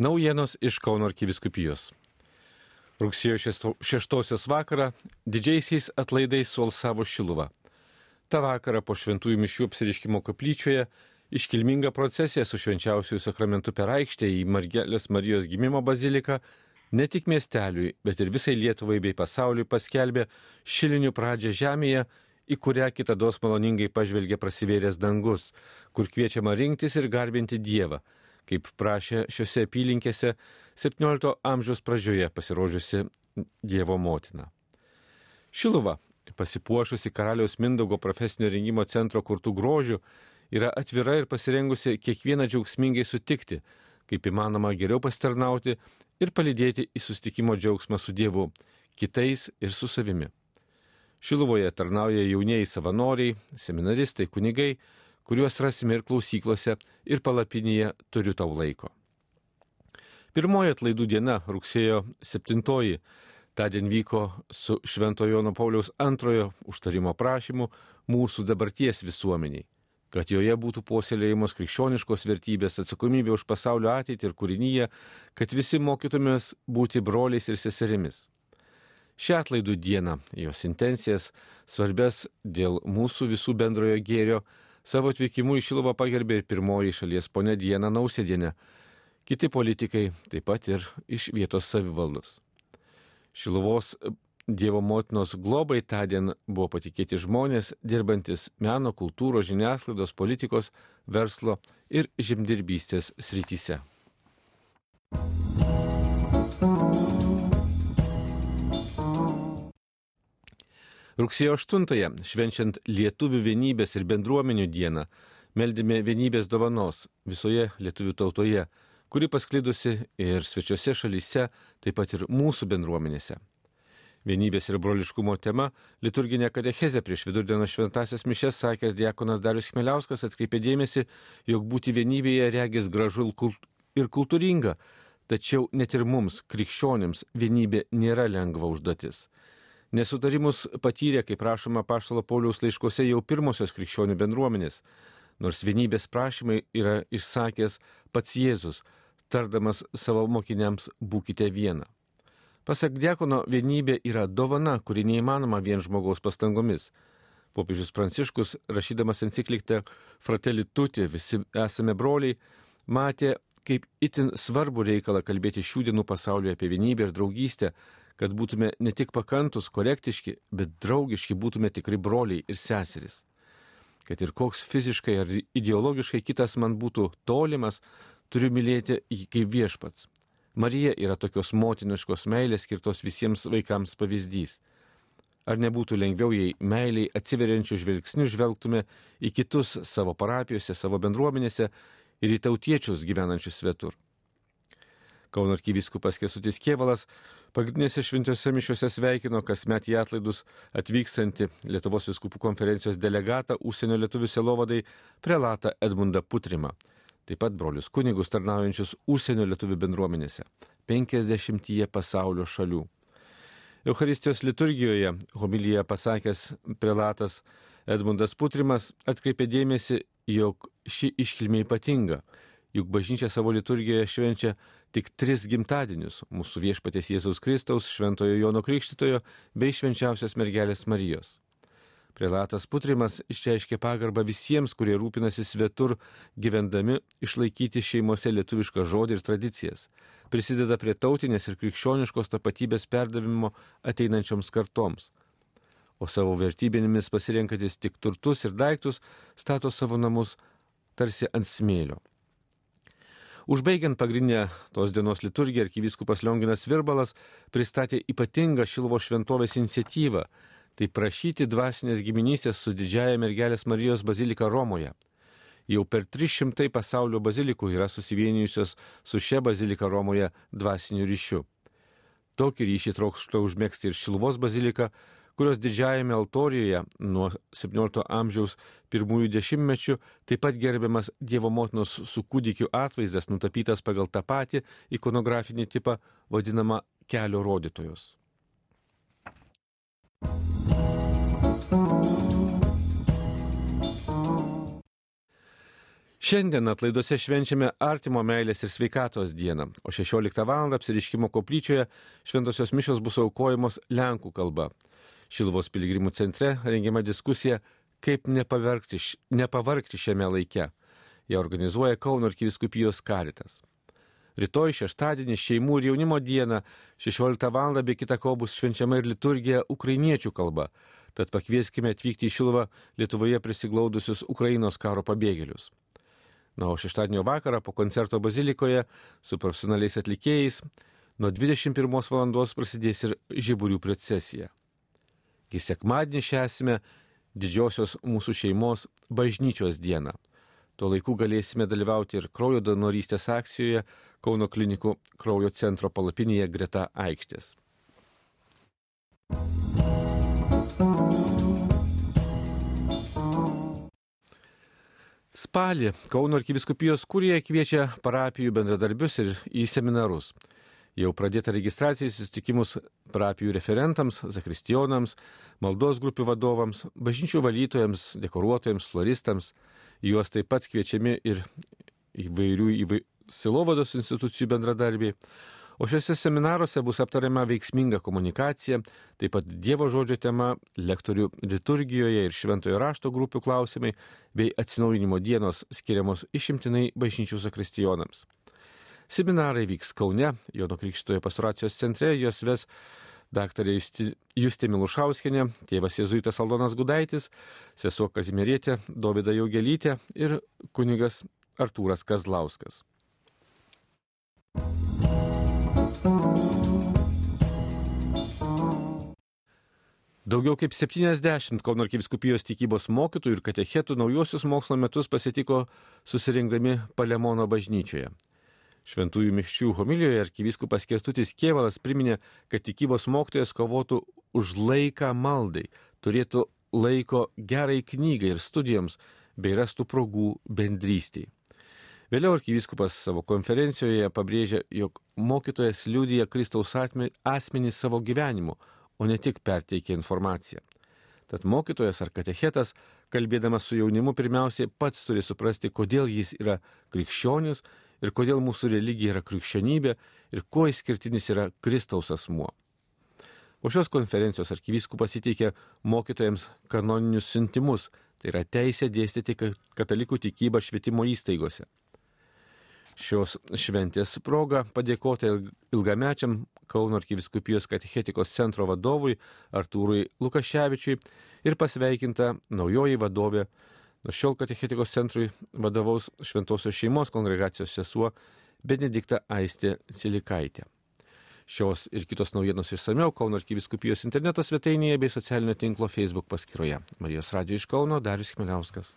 Naujienos iš Kauno arkiviskupijos. Rugsėjo šeštosios vakarą didžiaisiais atlaidais suolsavo Šiluva. Ta vakara po šventųjų mišių apsiriškimo koplyčioje iškilminga procesija su švenčiausiųjų sakramentu per aikštę į Margelės Marijos gimimo baziliką ne tik miesteliui, bet ir visai Lietuvai bei pasauliui paskelbė šilinių pradžią žemėje, į kurią kitados maloningai pažvelgė prasivėręs dangus, kur kviečiama rinktis ir garbinti Dievą kaip prašė šiuose apylinkėse 17 amžiaus pradžioje pasirodžiusi Dievo motina. Šiluva, pasipuošusi karaliaus Mindaugo profesinio rengimo centro kurtų grožių, yra atvira ir pasirengusi kiekvieną džiaugsmingai sutikti, kaip įmanoma geriau pastarnauti ir palydėti į sustikimo džiaugsmą su Dievu, kitais ir su savimi. Šiluvoje tarnauja jaunieji savanoriai, seminaristai, kunigai, kuriuos rasime ir klausyklose, ir palapinėje turiu tau laiko. Pirmoji atlaidų diena, rugsėjo 7. Tadien vyko su Šventojo Jono Pauliaus antrojo užtarimo prašymu mūsų dabarties visuomeniai, kad joje būtų puoselėjimos krikščioniškos vertybės, atsakomybė už pasaulio ateitį ir kūrinyje, kad visi mokytumės būti broliais ir seserimis. Šią atlaidų dieną jos intencijas, svarbės dėl mūsų visų bendrojo gėrio, Savo atvykimu į Šiluvą pagerbė ir pirmoji šalies ponė Diena Nausėdienė, kiti politikai, taip pat ir iš vietos savivaldos. Šiluvos Dievo motinos globai tądien buvo patikėti žmonės, dirbantis meno, kultūros, žiniasklaidos, politikos, verslo ir žemdirbystės srityse. Rugsėjo 8-ąją, švenčiant lietuvių vienybės ir bendruomenių dieną, meldėme vienybės dovanos visoje lietuvių tautoje, kuri pasklidusi ir svečiose šalyse, taip pat ir mūsų bendruomenėse. Vienybės ir broliškumo tema liturginė katechezė prieš vidurdieno šventasias mišes sakęs Diekonas Darius Chmeliauskas atkreipė dėmesį, jog būti vienybėje regis gražu ir kultūringa, tačiau net ir mums, krikščionims, vienybė nėra lengva užduotis. Nesutarimus patyrė, kaip prašoma Paštalo Pauliaus laiškose, jau pirmosios krikščionių bendruomenės, nors vienybės prašymai yra išsakęs pats Jėzus, tardamas savo mokiniams būkite viena. Pasak Diekono, vienybė yra dovana, kuri neįmanoma vien žmogaus pastangomis. Popiežius Pranciškus, rašydamas encikliktę Fratelli Tuti, visi esame broliai, matė kaip itin svarbu reikalą kalbėti šių dienų pasaulyje apie vienybę ir draugystę, kad būtume ne tik pakantus, korektiški, bet draugiški būtume tikri broliai ir seserys. Kad ir koks fiziškai ar ideologiškai kitas man būtų tolimas, turiu mylėti jį kaip viešpats. Marija yra tokios motiniškos meilės skirtos visiems vaikams pavyzdys. Ar nebūtų lengviau, jei meiliai atsiveriančių žvilgsnių žvelgtume į kitus savo parapijose, savo bendruomenėse ir į tautiečius gyvenančius svetur? Kauno arkivyskupas Kesutis Kievalas pagrindinėse šventose mišiuose sveikino kasmet į atlaidus atvykstantį Lietuvos viskupų konferencijos delegatą užsienio lietuvių selovadai prelatą Edmundą Putrimą. Taip pat brolius kunigus tarnaujančius užsienio lietuvių bendruomenėse - 50 pasaulio šalių. Eucharistijos liturgijoje homilyje pasakęs prelatas Edmundas Putrimas atkreipė dėmesį, jog ši iškilmė ypatinga juk bažnyčia savo liturgijoje švenčia tik tris gimtadienius - mūsų viešpatės Jėzaus Kristaus, Šventojo Jono Krikštitojo bei švenčiausios mergelės Marijos. Prelatas Putrimas išreiškė pagarbą visiems, kurie rūpinasi svetur gyvendami išlaikyti šeimose lietuvišką žodį ir tradicijas, prisideda prie tautinės ir krikščioniškos tapatybės perdavimo ateinančioms kartoms, o savo vertybinėmis pasirenkantis tik turtus ir daiktus stato savo namus tarsi ant smėlio. Užbaigiant pagrindinę tos dienos liturgiją, arkivyskupas Lionginas Virbalas pristatė ypatingą Šilvo šventovės iniciatyvą - tai prašyti dvasinės giminystės su didžiaja mergelės Marijos bazilika Romoje. Jau per 300 pasaulio bazilikų yra susivienijusios su šia bazilika Romoje dvasiniu ryšiu. Tokį ryšį trokšta užmėgsti ir Šilvos bazilika, kurios didžiajame altorijoje nuo 17 amžiaus pirmųjų dešimtmečių taip pat gerbiamas Dievo motinos su kūdikiu atvaizdas nutapytas pagal tą patį ikonografinį tipą vadinamą kelio rodytojus. Šiandien atlaiduose švenčiame artimo meilės ir sveikatos dieną, o 16 val. apsiriškimo koplyčioje šventosios mišios bus aukojamos Lenkų kalba. Šilvos piligrimų centre rengiama diskusija, kaip nepavargti šiame laike. Jie organizuoja Kauno arkiviskupijos karitas. Rytoj šeštadienį šeimų ir jaunimo dieną 16 val. be kita ko bus švenčiama ir liturgija ukrainiečių kalba. Tad pakvieskime atvykti į Šilvą Lietuvoje prisiglaudusius Ukrainos karo pabėgėlius. Na, o šeštadienio vakarą po koncerto bazilikoje su profesionaliais atlikėjais nuo 21 val. prasidės ir žiburių procesija. Į sekmadienį šęsime didžiosios mūsų šeimos bažnyčios dieną. Tuo laiku galėsime dalyvauti ir kraujo donorystės akcijoje Kauno klinikų kraujo centro palapinėje greta aikštės. Spalį Kauno arkiviskupijos kurie kviečia parapijų bendradarbius ir į seminarus. Jau pradėta registracija į susitikimus parapijų referentams, zakristijonams, maldos grupių vadovams, bažnyčių valytojams, dekoruotojams, floristams. Juos taip pat kviečiami ir įvairių įvai... silovados institucijų bendradarbiai. O šiuose seminaruose bus aptariama veiksminga komunikacija, taip pat Dievo žodžio tema, lektorių liturgijoje ir šventojo rašto grupių klausimai, bei atsinaujinimo dienos skiriamos išimtinai bažnyčių zakristijonams. Seminarai vyks Kaune, Jono Krikštojo pastoracijos centre, jos ves daktarė Justė Milušauskinė, tėvas Jėzuitas Aldonas Gudaitis, sesuo Kazimierėtė, Dovida Jaugelytė ir kunigas Artūras Kazlauskas. Daugiau kaip 70 Kauno arkiviskupijos tikybos mokytojų ir katechetų naujosius mokslo metus pasitiko susirinkdami Palemono bažnyčioje. Šventųjų miščių homilijoje arkivyskupas Kestutis Kievalas priminė, kad tikybos mokytojas kovotų už laiką maldai, turėtų laiko gerai knygai ir studijoms, bei rastų progų bendrystiai. Vėliau arkivyskupas savo konferencijoje pabrėžė, jog mokytojas liūdija Kristaus asmenį savo gyvenimu, o ne tik perteikia informaciją. Tad mokytojas ar katechetas, kalbėdamas su jaunimu, pirmiausiai pats turi suprasti, kodėl jis yra krikščionis ir kodėl mūsų religija yra krikščionybė ir kuo išskirtinis yra Kristaus asmuo. Po šios konferencijos arkivyskupas įteikė mokytojams kanoninius siuntimus, tai yra teisė dėstyti katalikų tikybą švietimo įstaigose. Šios šventės proga padėkoti ilgamečiam Kauno arkiviskupijos katechetikos centro vadovui Artūrui Lukaševičiui ir pasveikinta naujoji vadovė, nuo šiol katechetikos centrui vadovaus Šventosios šeimos kongregacijos sesuo Benedikta Aistė Cilikaitė. Šios ir kitos naujienos išsameu Kauno arkiviskupijos interneto svetainėje bei socialinio tinklo Facebook paskyroje. Marijos radio iš Kauno Darius Chmeliauskas.